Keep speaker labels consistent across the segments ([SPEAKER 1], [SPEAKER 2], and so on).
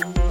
[SPEAKER 1] you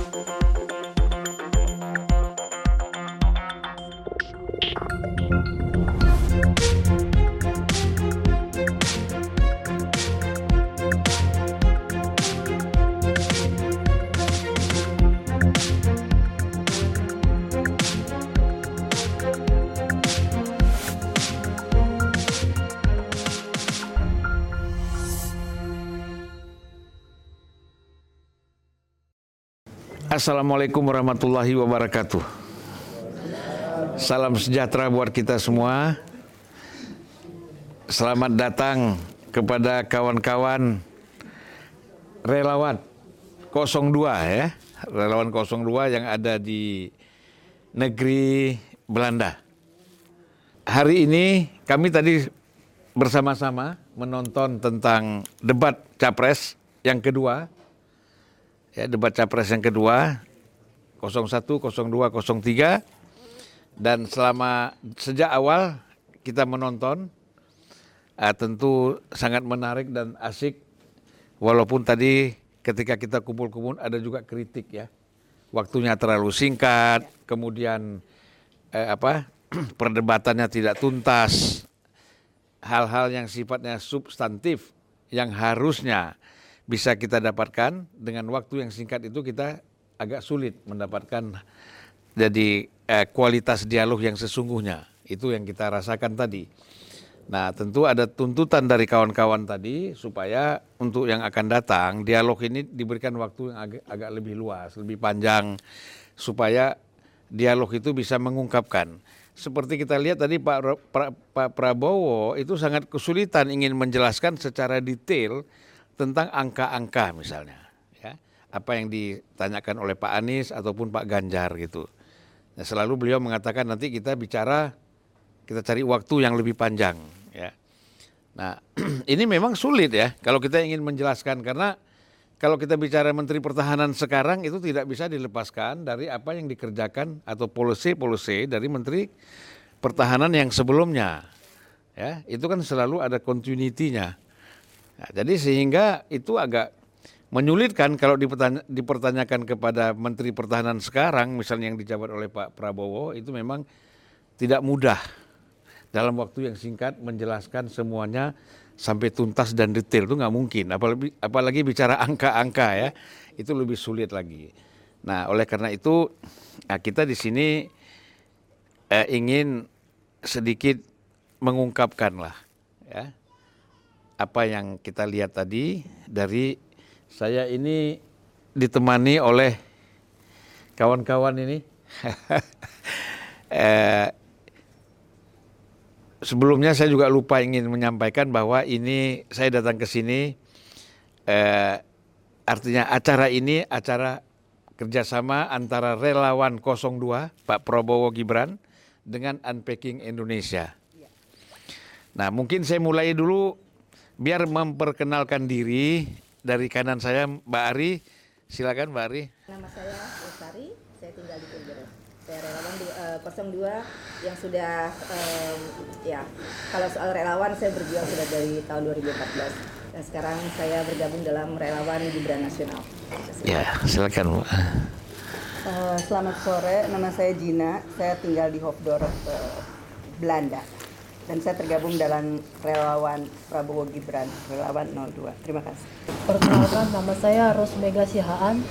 [SPEAKER 1] Assalamualaikum warahmatullahi wabarakatuh. Salam sejahtera buat kita semua. Selamat datang kepada kawan-kawan relawan 02 ya. Relawan 02 yang ada di negeri Belanda. Hari ini kami tadi bersama-sama menonton tentang debat capres yang kedua ya debat capres yang kedua 01, 02, 03 dan selama sejak awal kita menonton uh, tentu sangat menarik dan asik. Walaupun tadi ketika kita kumpul-kumpul ada juga kritik ya. Waktunya terlalu singkat kemudian eh, apa perdebatannya tidak tuntas. Hal-hal yang sifatnya substantif yang harusnya bisa kita dapatkan dengan waktu yang singkat itu kita agak sulit mendapatkan jadi eh, kualitas dialog yang sesungguhnya itu yang kita rasakan tadi. Nah tentu ada tuntutan dari kawan-kawan tadi supaya untuk yang akan datang dialog ini diberikan waktu yang agak, agak lebih luas, lebih panjang supaya dialog itu bisa mengungkapkan. Seperti kita lihat tadi Pak, Pak Prabowo itu sangat kesulitan ingin menjelaskan secara detail tentang angka-angka misalnya, ya apa yang ditanyakan oleh Pak Anies ataupun Pak Ganjar gitu. Nah, selalu beliau mengatakan nanti kita bicara, kita cari waktu yang lebih panjang, ya. Nah, ini memang sulit ya kalau kita ingin menjelaskan karena kalau kita bicara Menteri Pertahanan sekarang itu tidak bisa dilepaskan dari apa yang dikerjakan atau policy-policy dari Menteri Pertahanan yang sebelumnya. Ya, itu kan selalu ada continuity-nya. Nah, jadi sehingga itu agak menyulitkan kalau dipertanya, dipertanyakan kepada Menteri Pertahanan sekarang, misalnya yang dijabat oleh Pak Prabowo, itu memang tidak mudah dalam waktu yang singkat menjelaskan semuanya sampai tuntas dan detail itu nggak mungkin. Apalagi, apalagi bicara angka-angka ya, itu lebih sulit lagi. Nah, oleh karena itu nah kita di sini eh, ingin sedikit mengungkapkan lah, ya apa yang kita lihat tadi dari saya ini ditemani oleh kawan-kawan ini. eh, sebelumnya saya juga lupa ingin menyampaikan bahwa ini saya datang ke sini eh, artinya acara ini acara kerjasama antara relawan 02 Pak Prabowo Gibran dengan Unpacking Indonesia. Nah mungkin saya mulai dulu biar memperkenalkan diri dari kanan saya Mbak Ari. Silakan Mbak Ari.
[SPEAKER 2] Nama saya Lestari, saya tinggal di Purworejo. Saya relawan uh, 02 yang sudah um, ya kalau soal relawan saya berjuang sudah dari tahun 2014 dan sekarang saya bergabung dalam relawan Gibran Nasional.
[SPEAKER 1] Ya, silakan Bu.
[SPEAKER 3] Uh, selamat sore, nama saya Gina, saya tinggal di Hofdorp, uh, Belanda dan saya tergabung dalam relawan Prabowo Gibran, relawan 02. Terima kasih.
[SPEAKER 4] Perkenalkan nama saya Rosmega Sihaan.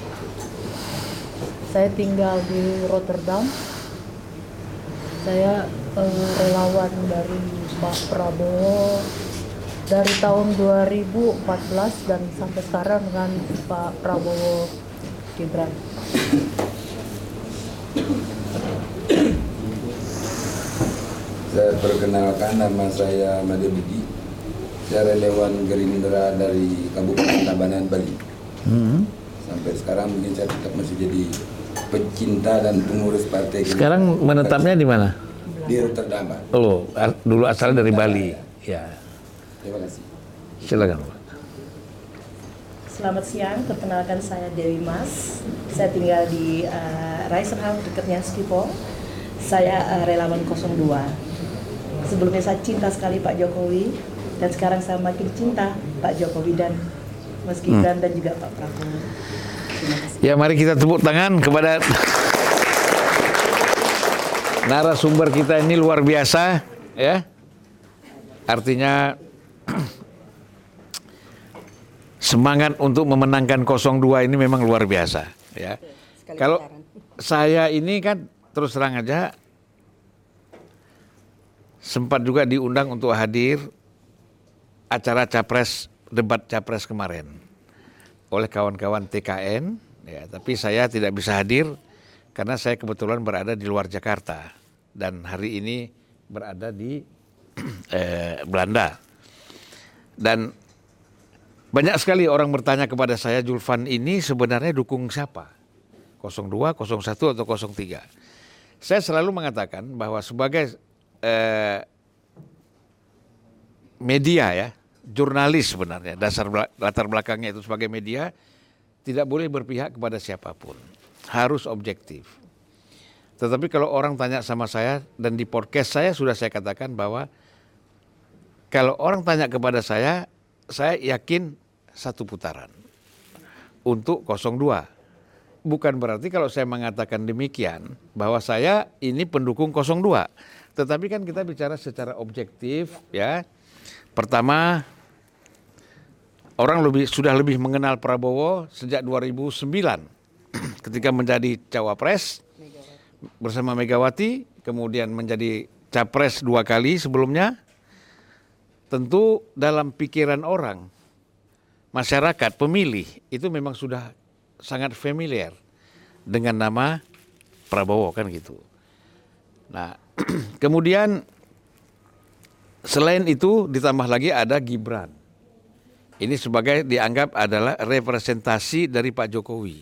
[SPEAKER 4] Saya tinggal di Rotterdam. Saya eh, relawan dari Pak Prabowo dari tahun 2014 dan sampai sekarang dengan Pak Prabowo Gibran.
[SPEAKER 5] Saya perkenalkan nama saya Made Budi. Saya relawan Gerindra dari Kabupaten Tabanan, Bali. Hmm. Sampai sekarang mungkin saya tetap masih jadi pecinta dan pengurus partai.
[SPEAKER 1] Sekarang menetapnya di mana?
[SPEAKER 5] Di Rotterdam.
[SPEAKER 1] Oh, dulu asal dari Bali. Ya.
[SPEAKER 5] Terima kasih.
[SPEAKER 1] Silakan.
[SPEAKER 6] Selamat siang, perkenalkan saya Dewi Mas. Saya tinggal di uh, Reisenhout dekatnya Skipol. Saya uh, relawan 02 sebelumnya saya cinta sekali Pak Jokowi dan sekarang saya makin cinta Pak Jokowi dan Mas Gibran hmm. dan juga Pak Prabowo.
[SPEAKER 1] Ya mari kita tepuk tangan kepada narasumber kita ini luar biasa ya. Artinya semangat untuk memenangkan 02 ini memang luar biasa ya.
[SPEAKER 3] Sekali
[SPEAKER 1] Kalau saya ini kan terus terang aja sempat juga diundang untuk hadir acara capres debat capres kemarin oleh kawan-kawan TKN ya tapi saya tidak bisa hadir karena saya kebetulan berada di luar Jakarta dan hari ini berada di eh, Belanda. Dan banyak sekali orang bertanya kepada saya Julfan ini sebenarnya dukung siapa? 02 01 atau 03 saya selalu mengatakan bahwa sebagai eh, media ya, jurnalis sebenarnya dasar latar belakangnya itu sebagai media tidak boleh berpihak kepada siapa pun, harus objektif. Tetapi kalau orang tanya sama saya dan di podcast saya sudah saya katakan bahwa kalau orang tanya kepada saya, saya yakin satu putaran untuk 02 bukan berarti kalau saya mengatakan demikian bahwa saya ini pendukung 02. Tetapi kan kita bicara secara objektif ya. Pertama orang lebih sudah lebih mengenal Prabowo sejak 2009 ketika menjadi cawapres bersama Megawati, kemudian menjadi capres dua kali sebelumnya. Tentu dalam pikiran orang masyarakat pemilih itu memang sudah sangat familiar dengan nama Prabowo kan gitu. Nah, kemudian selain itu ditambah lagi ada Gibran. Ini sebagai dianggap adalah representasi dari Pak Jokowi.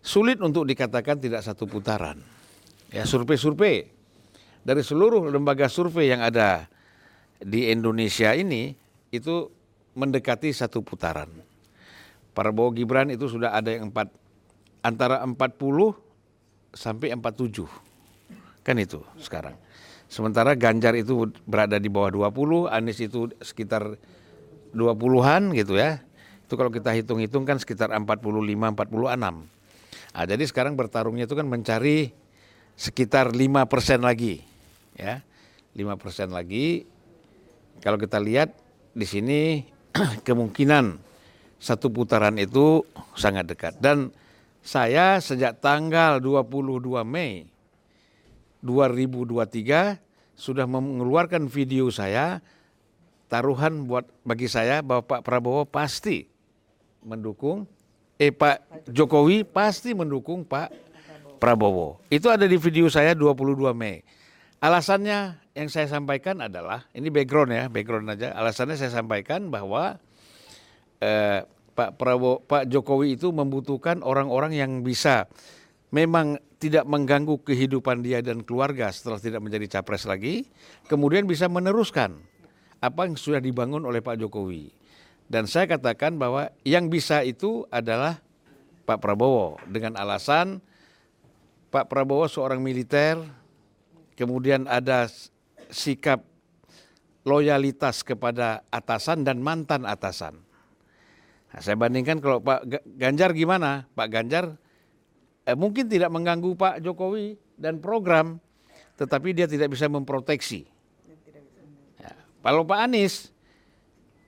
[SPEAKER 1] Sulit untuk dikatakan tidak satu putaran. Ya, survei-survei dari seluruh lembaga survei yang ada di Indonesia ini itu mendekati satu putaran. Prabowo Gibran itu sudah ada yang empat antara 40 sampai 47 kan itu sekarang. Sementara Ganjar itu berada di bawah 20, Anies itu sekitar 20-an gitu ya. Itu kalau kita hitung-hitung kan sekitar 45 46. Nah, jadi sekarang bertarungnya itu kan mencari sekitar 5% lagi ya. 5% lagi kalau kita lihat di sini kemungkinan satu putaran itu sangat dekat dan saya sejak tanggal 22 Mei 2023 sudah mengeluarkan video saya taruhan buat bagi saya bahwa Pak Prabowo pasti mendukung eh Pak Jokowi pasti mendukung Pak Prabowo. Itu ada di video saya 22 Mei. Alasannya yang saya sampaikan adalah ini background ya, background aja. Alasannya saya sampaikan bahwa eh, Pak Prabowo, Pak Jokowi itu membutuhkan orang-orang yang bisa memang tidak mengganggu kehidupan dia dan keluarga setelah tidak menjadi capres lagi, kemudian bisa meneruskan apa yang sudah dibangun oleh Pak Jokowi. Dan saya katakan bahwa yang bisa itu adalah Pak Prabowo dengan alasan Pak Prabowo seorang militer, kemudian ada sikap loyalitas kepada atasan dan mantan atasan. Nah, saya bandingkan kalau Pak Ganjar gimana? Pak Ganjar mungkin tidak mengganggu Pak Jokowi dan program, tetapi dia tidak bisa memproteksi. Ya. Kalau Pak Anies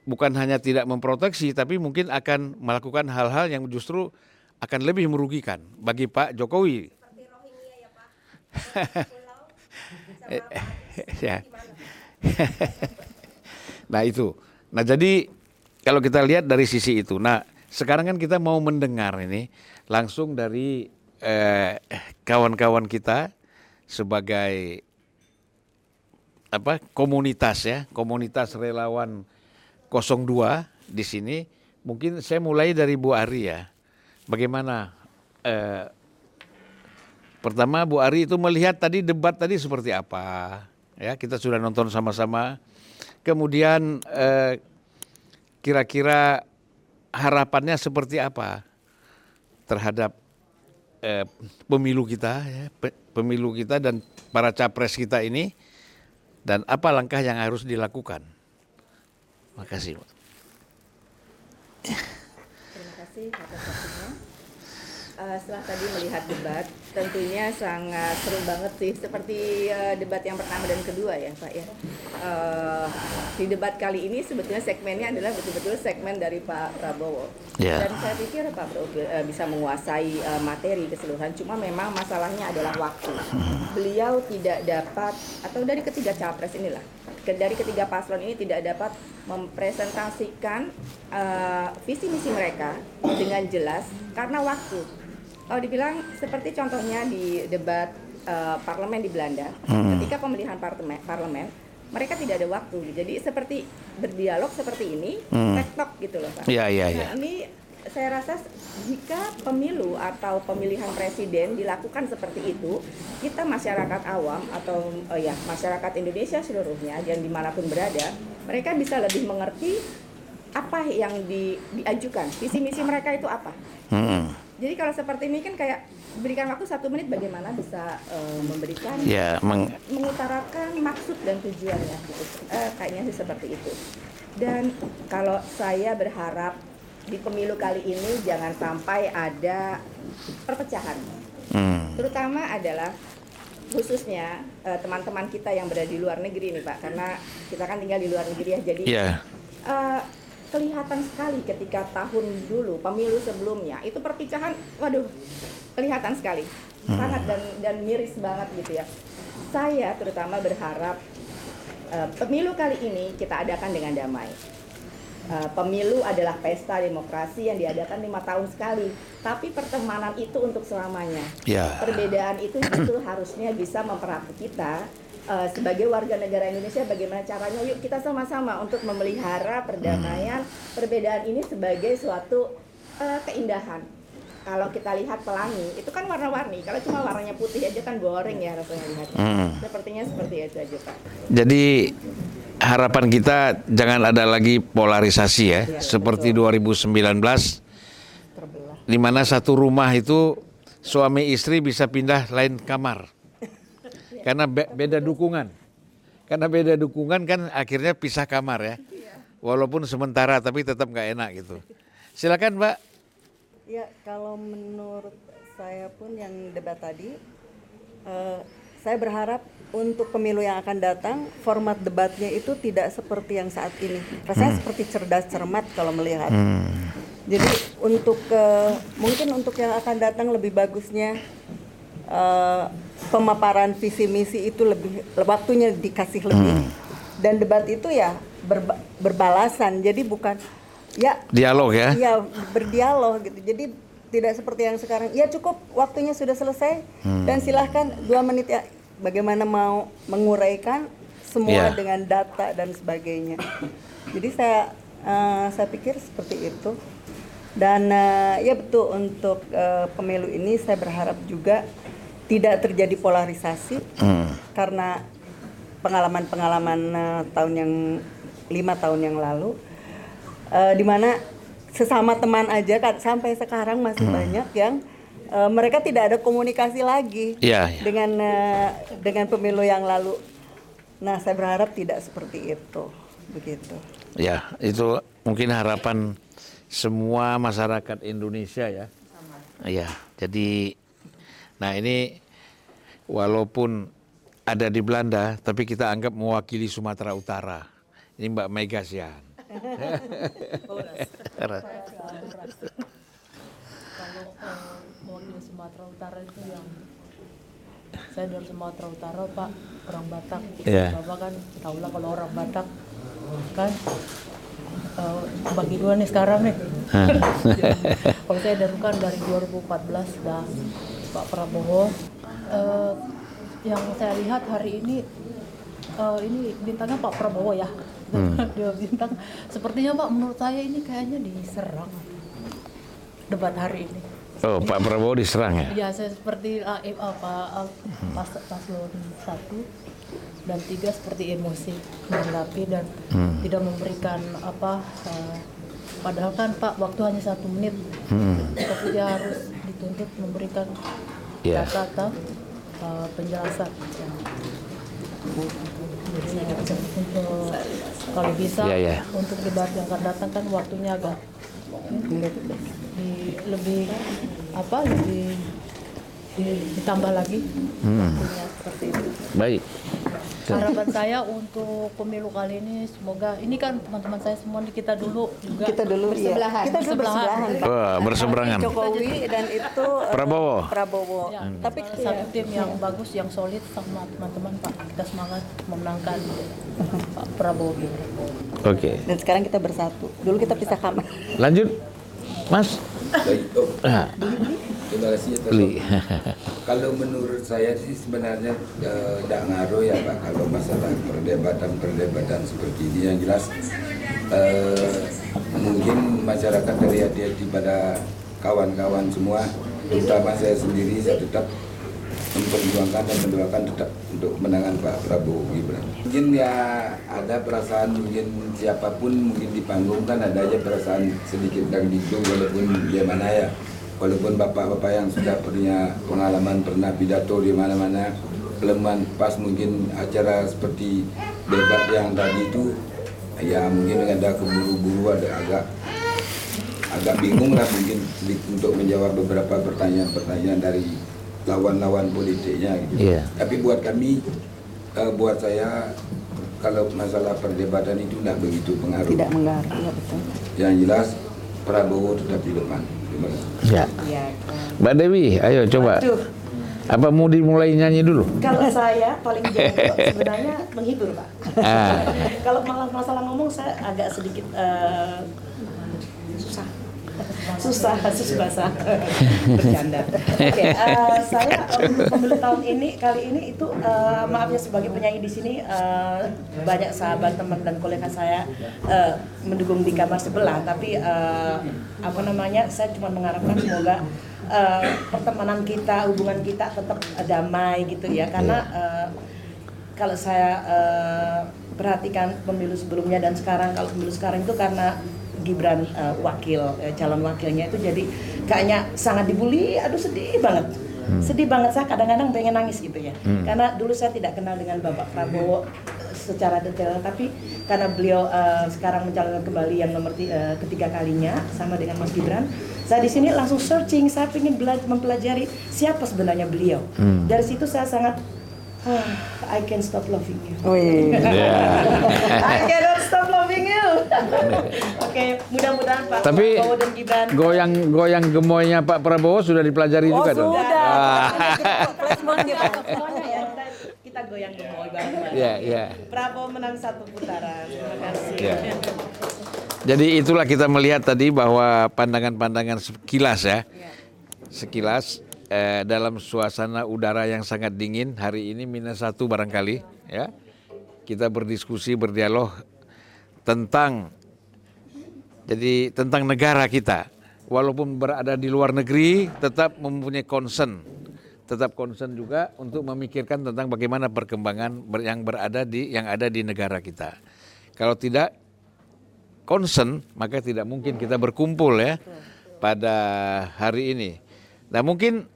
[SPEAKER 1] bukan hanya tidak memproteksi, tapi mungkin akan melakukan hal-hal yang justru akan lebih merugikan bagi Pak Jokowi. ya. nah itu. Nah jadi kalau kita lihat dari sisi itu, nah sekarang kan kita mau mendengar ini langsung dari eh, kawan-kawan kita sebagai apa komunitas ya, komunitas relawan 02 di sini. Mungkin saya mulai dari Bu Ari ya. Bagaimana eh, pertama Bu Ari itu melihat tadi debat tadi seperti apa? Ya, kita sudah nonton sama-sama. Kemudian eh, kira-kira harapannya seperti apa terhadap eh, pemilu kita, ya, pemilu kita dan para capres kita ini, dan apa langkah yang harus dilakukan? Makasih.
[SPEAKER 2] Terima kasih atas waktunya. Eh, setelah tadi melihat debat, tentunya sangat seru banget sih. Seperti eh, debat yang pertama dan kedua ya Pak ya. Eh, di debat kali ini sebetulnya segmennya adalah betul-betul segmen dari Pak Prabowo.
[SPEAKER 1] Ya.
[SPEAKER 2] Dan saya pikir Pak Prabowo eh, bisa menguasai eh, materi keseluruhan. Cuma memang masalahnya adalah waktu. Beliau tidak dapat atau dari ketiga capres inilah dari ketiga paslon ini tidak dapat mempresentasikan eh, visi misi mereka dengan jelas karena waktu. Kalau dibilang seperti contohnya di debat eh, parlemen di Belanda, ketika pemilihan parlemen, parlemen mereka tidak ada waktu. Jadi seperti berdialog seperti ini, tektok gitu loh Pak.
[SPEAKER 1] Iya, iya, iya.
[SPEAKER 2] Nah, ini saya rasa jika pemilu atau pemilihan presiden dilakukan seperti itu, kita masyarakat awam atau oh ya masyarakat Indonesia seluruhnya yang di mana pun berada, mereka bisa lebih mengerti apa yang di- diajukan, visi misi mereka itu apa.
[SPEAKER 1] Hmm.
[SPEAKER 2] Jadi kalau seperti ini kan kayak berikan waktu satu menit bagaimana bisa eh, memberikan
[SPEAKER 1] Ya, meng,
[SPEAKER 2] mengutarakan maksud dan tujuannya gitu. Eh, kayaknya sih seperti itu. Dan kalau saya berharap di pemilu kali ini jangan sampai ada perpecahan.
[SPEAKER 1] hmm.
[SPEAKER 2] Terutama adalah khususnya eh, teman-teman kita yang berada di luar negeri nih Pak, karena kita kan tinggal di luar negeri ya. Jadi
[SPEAKER 1] Ya.
[SPEAKER 2] eh, kelihatan sekali ketika tahun dulu pemilu sebelumnya itu perpecahan, waduh kelihatan sekali sangat dan dan miris banget gitu ya. Saya terutama berharap eh, pemilu kali ini kita adakan dengan damai. Eh, pemilu adalah pesta demokrasi yang diadakan lima tahun sekali, tapi pertemanan itu untuk selamanya.
[SPEAKER 1] Ya.
[SPEAKER 2] perbedaan itu justru harusnya bisa mempererat kita eh, sebagai warga negara Indonesia bagaimana caranya. Yuk kita sama-sama untuk memelihara perdamaian. Perbedaan ini sebagai suatu eh, keindahan. Kalau kita lihat pelangi itu kan warna-warni. Kalau cuma warnanya putih aja kan boring ya rasanya. Lihatnya
[SPEAKER 1] Hmm.
[SPEAKER 2] sepertinya seperti itu aja pak.
[SPEAKER 1] Jadi harapan kita jangan ada lagi polarisasi ya,
[SPEAKER 2] Iya,
[SPEAKER 1] seperti 2019 di mana satu rumah itu suami istri bisa pindah lain kamar. Karena be- beda dukungan. Karena beda dukungan kan akhirnya pisah kamar ya. Walaupun sementara tapi tetap nggak enak gitu. Silakan, Mbak.
[SPEAKER 3] Ya, kalau menurut saya pun yang debat tadi, eh, saya berharap untuk pemilu yang akan datang, format debatnya itu tidak seperti yang saat ini. Rasanya seperti cerdas cermat kalau melihat. Jadi untuk eh, mungkin untuk yang akan datang lebih bagusnya eh, pemaparan visi misi itu lebih waktunya dikasih lebih. Dan debat itu ya berba- berbalasan. Jadi bukan ya
[SPEAKER 1] Dialog ya.
[SPEAKER 3] Iya berdialog gitu. Jadi tidak seperti yang sekarang. Ya cukup waktunya sudah selesai dan silahkan dua menit ya. Bagaimana mau menguraikan semua
[SPEAKER 1] Iya.
[SPEAKER 3] dengan data dan sebagainya. Jadi saya eh, saya pikir seperti itu. Dan eh, ya betul untuk eh, pemilu ini saya berharap juga tidak terjadi polarisasi
[SPEAKER 1] Hmm.
[SPEAKER 3] karena pengalaman-pengalaman eh, tahun yang lima tahun yang lalu eh, di mana sesama teman aja kan sampai sekarang masih banyak yang eh, mereka tidak ada komunikasi lagi
[SPEAKER 1] Iya, iya.
[SPEAKER 3] dengan eh, dengan pemilu yang lalu. Nah, saya berharap tidak seperti itu, begitu.
[SPEAKER 1] Ya, itu mungkin harapan semua masyarakat Indonesia ya. Iya, jadi nah ini walaupun ada di Belanda, tapi kita anggap mewakili Sumatera Utara. Ini Mbak Mega Sian.
[SPEAKER 4] kalau eh, mewakili Sumatera Utara itu yang saya dari Sumatera Utara Pak orang Batak
[SPEAKER 1] Iya.
[SPEAKER 4] Bapak kan tahu lah kalau orang Batak. Kan eh, bagi dua nih sekarang nih. Kalau saya dari kan dari 2014 dah Pak Prabowo. Eh, yang saya lihat hari ini eh, ini bintangnya Pak Prabowo ya. Dia bintang. Sepertinya Pak menurut saya ini kayaknya diserang debat hari ini.
[SPEAKER 1] Oh, Pak Prabowo diserang ya?
[SPEAKER 4] Ya, saya seperti uh, em- apa uh, pas paslon satu dan tiga seperti emosi menanggapi dan tidak memberikan apa uh, padahal kan Pak waktu hanya satu menit. Tapi dia harus dituntut memberikan
[SPEAKER 1] Ya.
[SPEAKER 4] data uh, penjelasan Jadi, untuk kalau bisa
[SPEAKER 1] Ya, ya.
[SPEAKER 4] untuk debat yang akan datang kan waktunya agak di, lebih apa lebih ditambah lagi.
[SPEAKER 1] Hmm.
[SPEAKER 4] Ya, seperti itu.
[SPEAKER 1] Baik.
[SPEAKER 4] Harapan saya untuk pemilu kali ini semoga ini kan teman-teman saya semua kita dulu juga
[SPEAKER 3] Kita dulu ya.
[SPEAKER 2] Bersebelahan.
[SPEAKER 3] Kita dulu
[SPEAKER 4] Bersebelahan.
[SPEAKER 1] Wah, berseberangan.
[SPEAKER 3] Jokowi dan itu eh,
[SPEAKER 1] Prabowo.
[SPEAKER 3] Prabowo.
[SPEAKER 4] Ya,
[SPEAKER 3] Tapi
[SPEAKER 4] salah satu tim yang bagus, yang solid sama teman-teman Pak. Kita semangat memenangkan Pak Prabowo.
[SPEAKER 1] Oke.
[SPEAKER 3] dan sekarang kita bersatu. Dulu kita pisah kamar.
[SPEAKER 1] Lanjut. Mas.
[SPEAKER 5] Baik, oh,
[SPEAKER 1] Ah,
[SPEAKER 5] terima kasih atas. Kalau menurut saya sih sebenarnya tidak ngaruh ya Pak kalau masalah perdebatan-perdebatan seperti ini yang jelas eh, mungkin masyarakat dari hati-hati pada kawan-kawan semua terutama saya sendiri saya tetap memperjuangkan dan mendoakan tetap untuk kemenangan Pak Prabowo Gibran. Mungkin ya ada perasaan mungkin siapa pun mungkin di panggung kan ada aja perasaan sedikit dan gitu walaupun dia mana ya walaupun bapak-bapak yang sudah punya pengalaman pernah pidato di mana-mana kelemahan pas mungkin acara seperti debat yang tadi itu ya mungkin ada keburu-buru ada agak agak bingung lah mungkin untuk menjawab beberapa pertanyaan-pertanyaan dari lawan-lawan politiknya gitu.
[SPEAKER 1] Iya.
[SPEAKER 5] Tapi buat kami, eh, buat saya kalau masalah perdebatan itu tidak begitu pengaruh.
[SPEAKER 3] Tidak mengaruh. Ya, betul.
[SPEAKER 5] Yang jelas Prabowo tetap di depan.
[SPEAKER 1] Ya.
[SPEAKER 6] Ya,
[SPEAKER 1] Mbak Dewi, ayo coba.
[SPEAKER 6] Aduh,
[SPEAKER 1] Apa mau dimulai nyanyi dulu?
[SPEAKER 6] kalau saya paling jauh sebenarnya menghibur Pak.
[SPEAKER 1] Ah.
[SPEAKER 6] kalau malah masalah ngomong saya agak sedikit eh, susah. Susah basah. Bercanda. Oke, eh, saya eh, pemilu tahun ini kali ini itu eh, maaf ya sebagai penyanyi di sini eh, banyak sahabat teman dan kolega saya eh, mendukung di kamar sebelah, tapi eh, apa namanya saya cuma mengharapkan semoga eh, pertemanan kita, hubungan kita tetap damai gitu ya, karena eh, kalau saya eh, perhatikan pemilu sebelumnya dan sekarang kalau pemilu sekarang itu karena Gibran eh, wakil eh, calon wakilnya itu jadi kayaknya sangat dibully. Aduh sedih banget. Sedih banget. Saya kadang-kadang pengen nangis gitu ya. Karena dulu saya tidak kenal dengan Bapak Prabowo eh, secara detail. Tapi karena beliau eh, sekarang mencalonkan kembali yang nomor eh, ketiga kalinya sama dengan Mas Gibran saya di sini langsung searching. Saya ingin mempelajari siapa sebenarnya beliau. Dari situ saya sangat I can stop loving you
[SPEAKER 3] Wih.
[SPEAKER 1] Ya.
[SPEAKER 6] I cannot stop loving you. Oke, mudah-mudahan Pak
[SPEAKER 1] Tapi
[SPEAKER 6] Prabowo dan Gibran.
[SPEAKER 1] goyang goyang gemoynya Pak Prabowo sudah dipelajari
[SPEAKER 3] Oh,
[SPEAKER 1] juga dong.
[SPEAKER 3] sudah.
[SPEAKER 1] Ah.
[SPEAKER 3] Kita.
[SPEAKER 6] Ya, kita, kita goyang gemoy bareng-bareng.
[SPEAKER 1] Ya, ya.
[SPEAKER 6] Prabowo menang satu putaran. Terima kasih.
[SPEAKER 1] Ya. Jadi itulah kita melihat tadi bahwa pandangan-pandangan sekilas ya, sekilas eh, dalam suasana udara yang sangat dingin hari ini minus satu barangkali ya, kita berdiskusi berdialog tentang jadi tentang negara kita, walaupun berada di luar negeri tetap mempunyai concern, tetap concern juga untuk memikirkan tentang bagaimana perkembangan yang berada di yang ada di negara kita. Kalau tidak concern, maka tidak mungkin kita berkumpul ya pada hari ini. Nah mungkin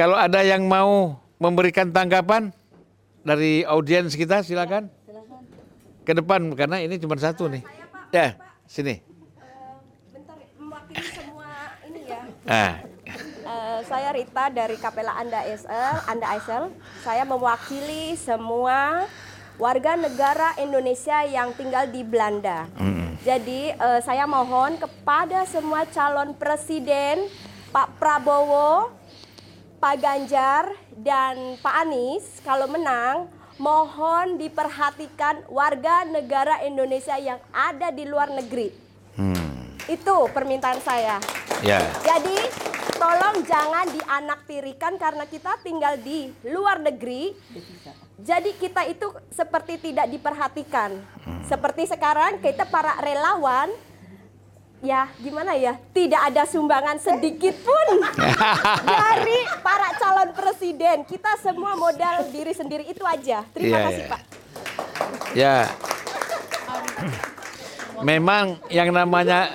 [SPEAKER 1] kalau ada yang mau memberikan tanggapan dari audiens kita silakan. Ke depan karena ini cuma satu nih. Ya, sini.
[SPEAKER 7] bentar mewakili semua ini ya.
[SPEAKER 1] Ah,
[SPEAKER 7] Eh, saya Rita dari Kapela Anda Isel, Anda Isel. Saya mewakili semua warga negara Indonesia yang tinggal di Belanda. Jadi eh, saya mohon kepada semua calon presiden Pak Prabowo, Pak Ganjar dan Pak Anies kalau menang mohon diperhatikan warga negara Indonesia yang ada di luar negeri. Itu permintaan saya.
[SPEAKER 1] ya.
[SPEAKER 7] Jadi tolong jangan dianaktirikan karena kita tinggal di luar negeri. Jadi kita itu seperti tidak diperhatikan. Seperti sekarang kita para relawan ya gimana ya tidak ada sumbangan sedikit pun dari para calon presiden kita semua modal diri sendiri itu aja terima
[SPEAKER 1] Iya,
[SPEAKER 7] kasih
[SPEAKER 1] iya.
[SPEAKER 7] pak
[SPEAKER 1] Ya. Memang yang namanya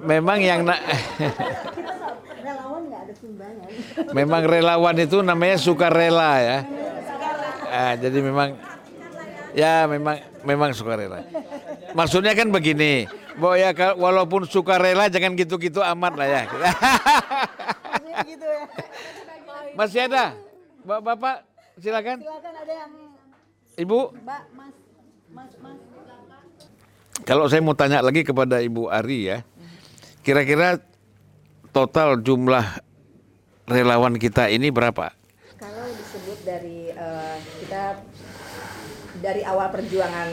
[SPEAKER 1] Memang yang na Memang relawan itu namanya sukarela ya. Ah, jadi memang ya memang memang sukarela. Maksudnya kan begini, Bo ya walaupun suka rela jangan gitu-gitu amat lah ya.
[SPEAKER 3] gitu ya.
[SPEAKER 1] Masih ada? Ba- Bapak silakan.
[SPEAKER 3] Silakan ada yang
[SPEAKER 1] Ibu,
[SPEAKER 3] Mbak, Mas, Mas, Mas.
[SPEAKER 1] kalau saya mau tanya lagi kepada Ibu Ari ya. Kira-kira total jumlah relawan kita ini berapa?
[SPEAKER 2] Kalau disebut dari dari awal perjuangan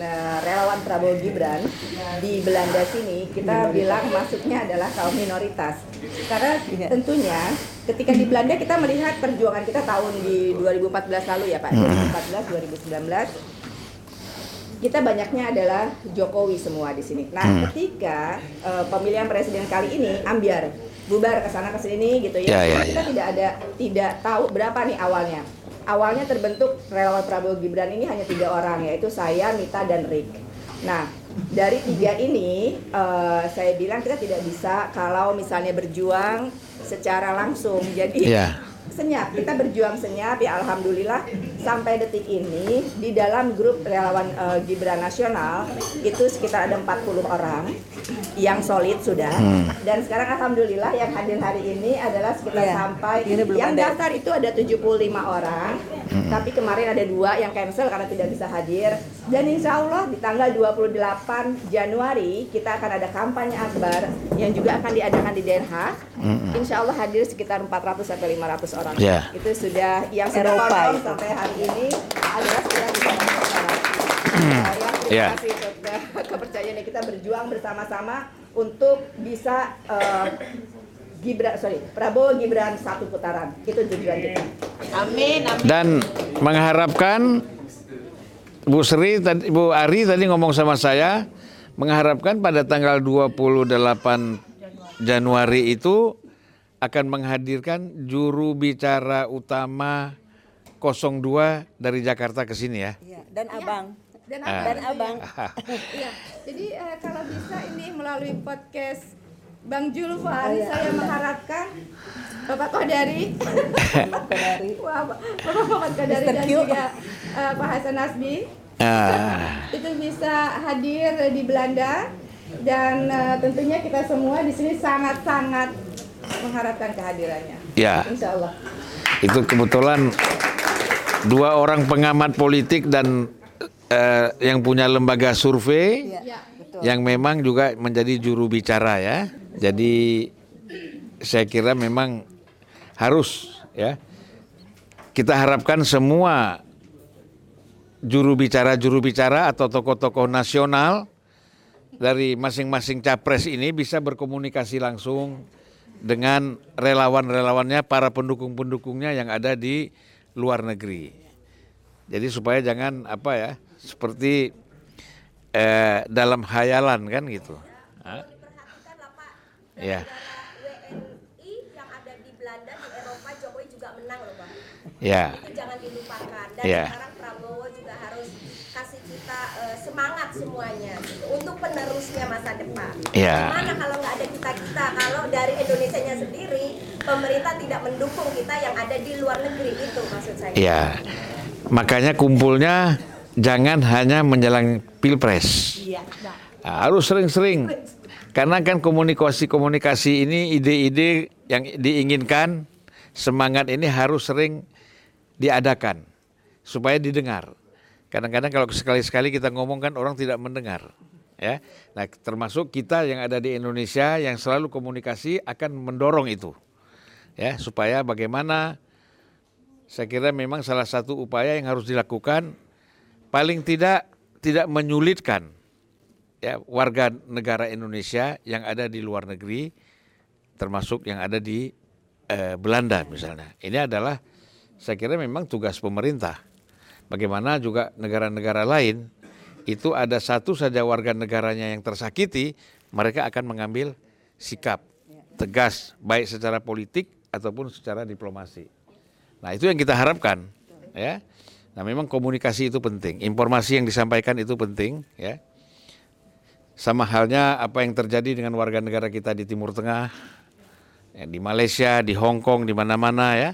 [SPEAKER 2] eh, relawan Prabowo Gibran di Belanda sini kita bilang masuknya adalah kaum minoritas karena tentunya ketika di Belanda kita melihat perjuangan kita tahun di 2014 lalu ya Pak 2014 2019 kita banyaknya adalah Jokowi semua di sini. Nah, ketika eh, pemilihan presiden kali ini ambiar, bubar ke sana ke sini gitu
[SPEAKER 1] Ya,
[SPEAKER 2] ya.
[SPEAKER 1] ya,
[SPEAKER 2] kita
[SPEAKER 1] ya.
[SPEAKER 2] tidak ada tidak tahu berapa nih awalnya. Awalnya terbentuk relawan Prabowo Gibran ini hanya tiga orang yaitu saya, Mita dan Rick. Nah, dari tiga ini eh, saya bilang kita tidak bisa kalau misalnya berjuang secara langsung. Jadi
[SPEAKER 1] Ya.
[SPEAKER 2] Senyap kita berjuang senyap ya alhamdulillah. Sampai detik ini di dalam grup relawan eh, Gibran nasional itu sekitar ada 40 orang yang solid sudah. Dan sekarang alhamdulillah yang hadir hari ini adalah sekitar
[SPEAKER 3] Iya,
[SPEAKER 2] sampai
[SPEAKER 3] ini belum
[SPEAKER 2] yang
[SPEAKER 3] ada.
[SPEAKER 2] daftar itu ada 75 orang. Tapi kemarin ada dua yang cancel karena tidak bisa hadir. Dan insya Allah di tanggal 28 Januari kita akan ada kampanye akbar yang juga akan diadakan di Den Haag insya Allah hadir sekitar 400 sampai 500 orang
[SPEAKER 1] Ya.
[SPEAKER 2] itu sudah yang sudah
[SPEAKER 3] Eropa itu.
[SPEAKER 2] sampai hari ini adalah sudah di sana. Nah, yang terima
[SPEAKER 1] Ya.
[SPEAKER 2] kasih kepercayaan kita berjuang bersama-sama untuk bisa eh, Gibran sorry Prabowo Gibran satu putaran itu tujuan kita.
[SPEAKER 1] Dan mengharapkan Bu Sri, tadi- Bu Ari tadi ngomong sama saya, mengharapkan pada tanggal 28 Januari itu akan menghadirkan juru bicara utama 02 dari Jakarta ke sini ya.
[SPEAKER 3] Iya, dan Abang.
[SPEAKER 2] Dan
[SPEAKER 1] Ah.
[SPEAKER 3] Dan Abang.
[SPEAKER 2] Iya, jadi eh, kalau bisa ini melalui podcast Bang Julfan, saya mengharapkan Bapak Kodari,
[SPEAKER 3] Kodari.
[SPEAKER 2] Wah, Bapak Muhammad Kodari dan juga eh, Pak Hasan Nasbi
[SPEAKER 1] Ah,
[SPEAKER 2] itu bisa hadir di Belanda dan eh, tentunya kita semua di sini sangat-sangat mengharapkan kehadirannya.
[SPEAKER 1] ya,
[SPEAKER 2] Insya Allah.
[SPEAKER 1] itu kebetulan dua orang pengamat politik dan eh, yang punya lembaga survei.
[SPEAKER 3] Iya, betul.
[SPEAKER 1] yang memang juga menjadi juru bicara ya. Jadi saya kira memang harus ya kita harapkan semua juru bicara juru bicara atau tokoh-tokoh nasional dari masing-masing capres ini bisa berkomunikasi langsung dengan relawan-relawannya para pendukung-pendukungnya yang ada di luar negeri. Jadi supaya jangan apa ya seperti eh, dalam hayalan kan gitu. Hah?
[SPEAKER 7] Diperhatikan lah Pak.
[SPEAKER 1] Ya.
[SPEAKER 7] WNI yang ada di Belanda di Eropa Jokowi juga menang loh Pak.
[SPEAKER 1] Ya.
[SPEAKER 7] Itu jangan dilupakan. Dan
[SPEAKER 1] Iya.
[SPEAKER 7] sekarang Prabowo juga harus kasih kita eh, semangat semuanya penerusnya masa depan.
[SPEAKER 1] Iya.
[SPEAKER 7] Gimana kalau nggak ada kita kita? Kalau dari Indonesia sendiri pemerintah tidak mendukung kita yang ada di luar negeri itu maksud saya.
[SPEAKER 1] Ya. Makanya kumpulnya jangan hanya menjelang Pilpres.
[SPEAKER 3] Iya.
[SPEAKER 1] Nah, harus sering-sering. Karena kan komunikasi-komunikasi ini ide-ide yang diinginkan, semangat ini harus sering diadakan supaya didengar. Kadang-kadang kalau sekali-sekali kita ngomong kan orang tidak mendengar. Ya, nah termasuk kita yang ada di Indonesia yang selalu komunikasi akan mendorong itu, ya supaya bagaimana saya kira memang salah satu upaya yang harus dilakukan paling tidak tidak menyulitkan ya warga negara Indonesia yang ada di luar negeri termasuk yang ada di eh, Belanda misalnya. Ini adalah saya kira memang tugas pemerintah. Bagaimana juga negara-negara lain itu ada satu saja warga negaranya yang tersakiti, mereka akan mengambil sikap tegas baik secara politik ataupun secara diplomasi. Nah, itu yang kita harapkan, ya. Nah, memang komunikasi itu penting, informasi yang disampaikan itu penting, ya. Sama halnya apa yang terjadi dengan warga negara kita di Timur Tengah, ya, di Malaysia, di Hong Kong, di mana-mana ya.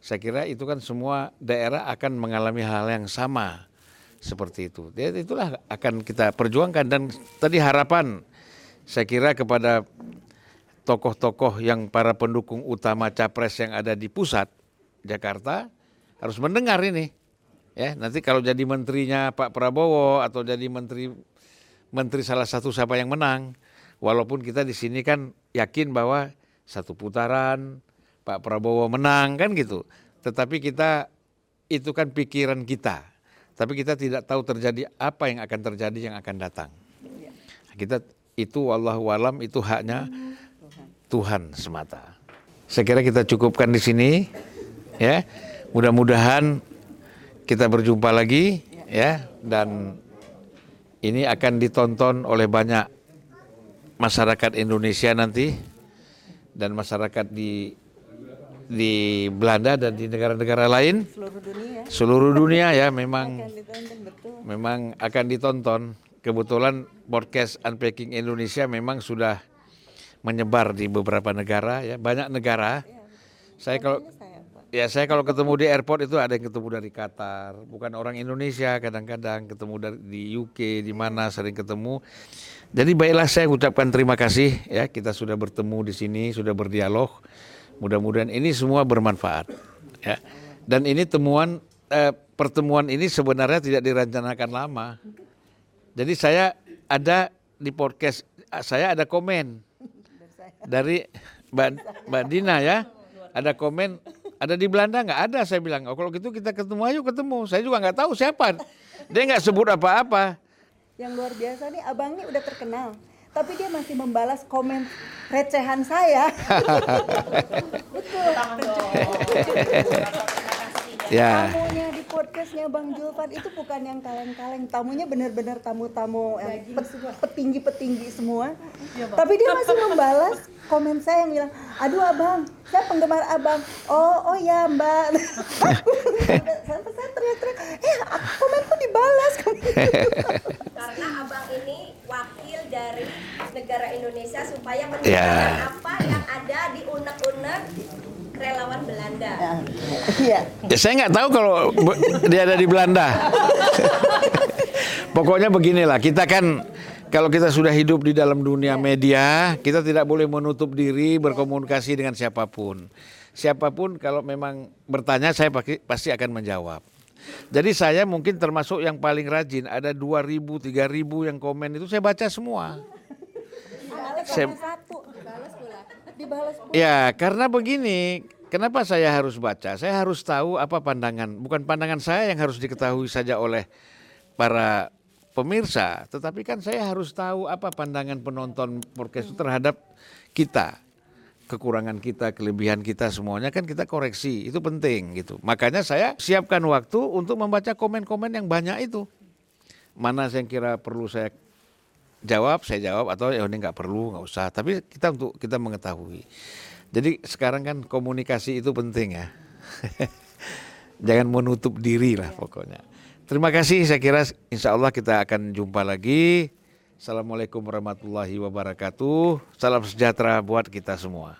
[SPEAKER 1] Saya kira itu kan semua daerah akan mengalami hal yang sama seperti itu. Jadi itulah akan kita perjuangkan dan tadi harapan saya kira kepada tokoh-tokoh yang para pendukung utama capres yang ada di pusat Jakarta harus mendengar ini. Ya, nanti kalau jadi menterinya Pak Prabowo atau jadi menteri menteri salah satu siapa yang menang, walaupun kita di sini kan yakin bahwa satu putaran Pak Prabowo menang kan gitu. Tetapi kita itu kan pikiran kita. Tapi kita tidak tahu terjadi apa yang akan terjadi yang akan datang. Kita itu wallahu alam itu haknya Tuhan semata. Saya kira kita cukupkan di sini ya. Mudah-mudahan kita berjumpa lagi ya dan ini akan ditonton oleh banyak masyarakat Indonesia nanti dan masyarakat di di Belanda dan di negara-negara lain
[SPEAKER 3] Seluruh dunia
[SPEAKER 1] seluruh dunia ya memang
[SPEAKER 3] akan ditonton betul.
[SPEAKER 1] memang akan ditonton. Kebetulan podcast Unpacking Indonesia memang sudah menyebar di beberapa negara ya, banyak negara. Saya kalau
[SPEAKER 3] Saya Pak.
[SPEAKER 1] ya saya kalau ketemu di airport itu ada yang ketemu dari Qatar, bukan orang Indonesia kadang-kadang ketemu dari di UK di mana sering ketemu. Jadi baiklah saya ucapkan terima kasih ya kita sudah bertemu di sini, sudah berdialog. Mudah-mudahan ini semua bermanfaat ya. Dan ini temuan eh, pertemuan ini sebenarnya tidak direncanakan lama. Jadi saya ada di podcast saya ada komen dari Mbak, Mbak Dina ya. Ada komen ada di Belanda nggak ada saya bilang. Oh kalau gitu kita ketemu ayo ketemu. Saya juga nggak tahu siapa. Dia nggak sebut apa-apa.
[SPEAKER 3] Yang luar biasa nih abang ini udah terkenal. Tapi dia masih membalas komen recehan saya.
[SPEAKER 1] Ya.
[SPEAKER 3] Tamunya di podcastnya Bang Julfan itu bukan yang kaleng-kaleng. Tamunya benar-benar tamu-tamu yang pet- petinggi-petinggi semua. Tapi dia masih membalas komen saya yang bilang, aduh abang, saya penggemar abang. Oh, oh ya mbak. Sampai saya teriak-teriak, eh komenku dibalas.
[SPEAKER 7] Karena abang ini wakil dari negara Indonesia supaya
[SPEAKER 1] Ya.
[SPEAKER 7] menunjukkan apa yang ada di unek-unek relawan Belanda.
[SPEAKER 3] Iya.
[SPEAKER 1] Ya saya nggak tahu kalau dia ada di Belanda. Pokoknya beginilah, kita kan kalau kita sudah hidup di dalam dunia media, kita tidak boleh menutup diri berkomunikasi dengan siapa pun. Siapa pun kalau memang bertanya saya pasti, akan menjawab. Jadi saya mungkin termasuk yang paling rajin, ada 2000, 3000 yang komen itu saya baca semua. Saya-. Ya, karena begini, kenapa saya harus baca? Saya harus tahu apa pandangan, bukan pandangan saya yang harus diketahui saja oleh para pemirsa, tetapi kan saya harus tahu apa pandangan penonton podcast terhadap kita. Kekurangan kita, kelebihan kita semuanya kan kita koreksi, itu penting gitu. Makanya saya siapkan waktu untuk membaca komen-komen yang banyak itu. Mana yang kira perlu saya jawab saya jawab atau ya ini nggak perlu nggak usah tapi kita untuk kita mengetahui jadi sekarang kan komunikasi itu penting ya jangan menutup diri lah pokoknya terima kasih. Saya kira insya Allah kita akan jumpa lagi. Assalamualaikum warahmatullahi wabarakatuh. Salam sejahtera buat kita semua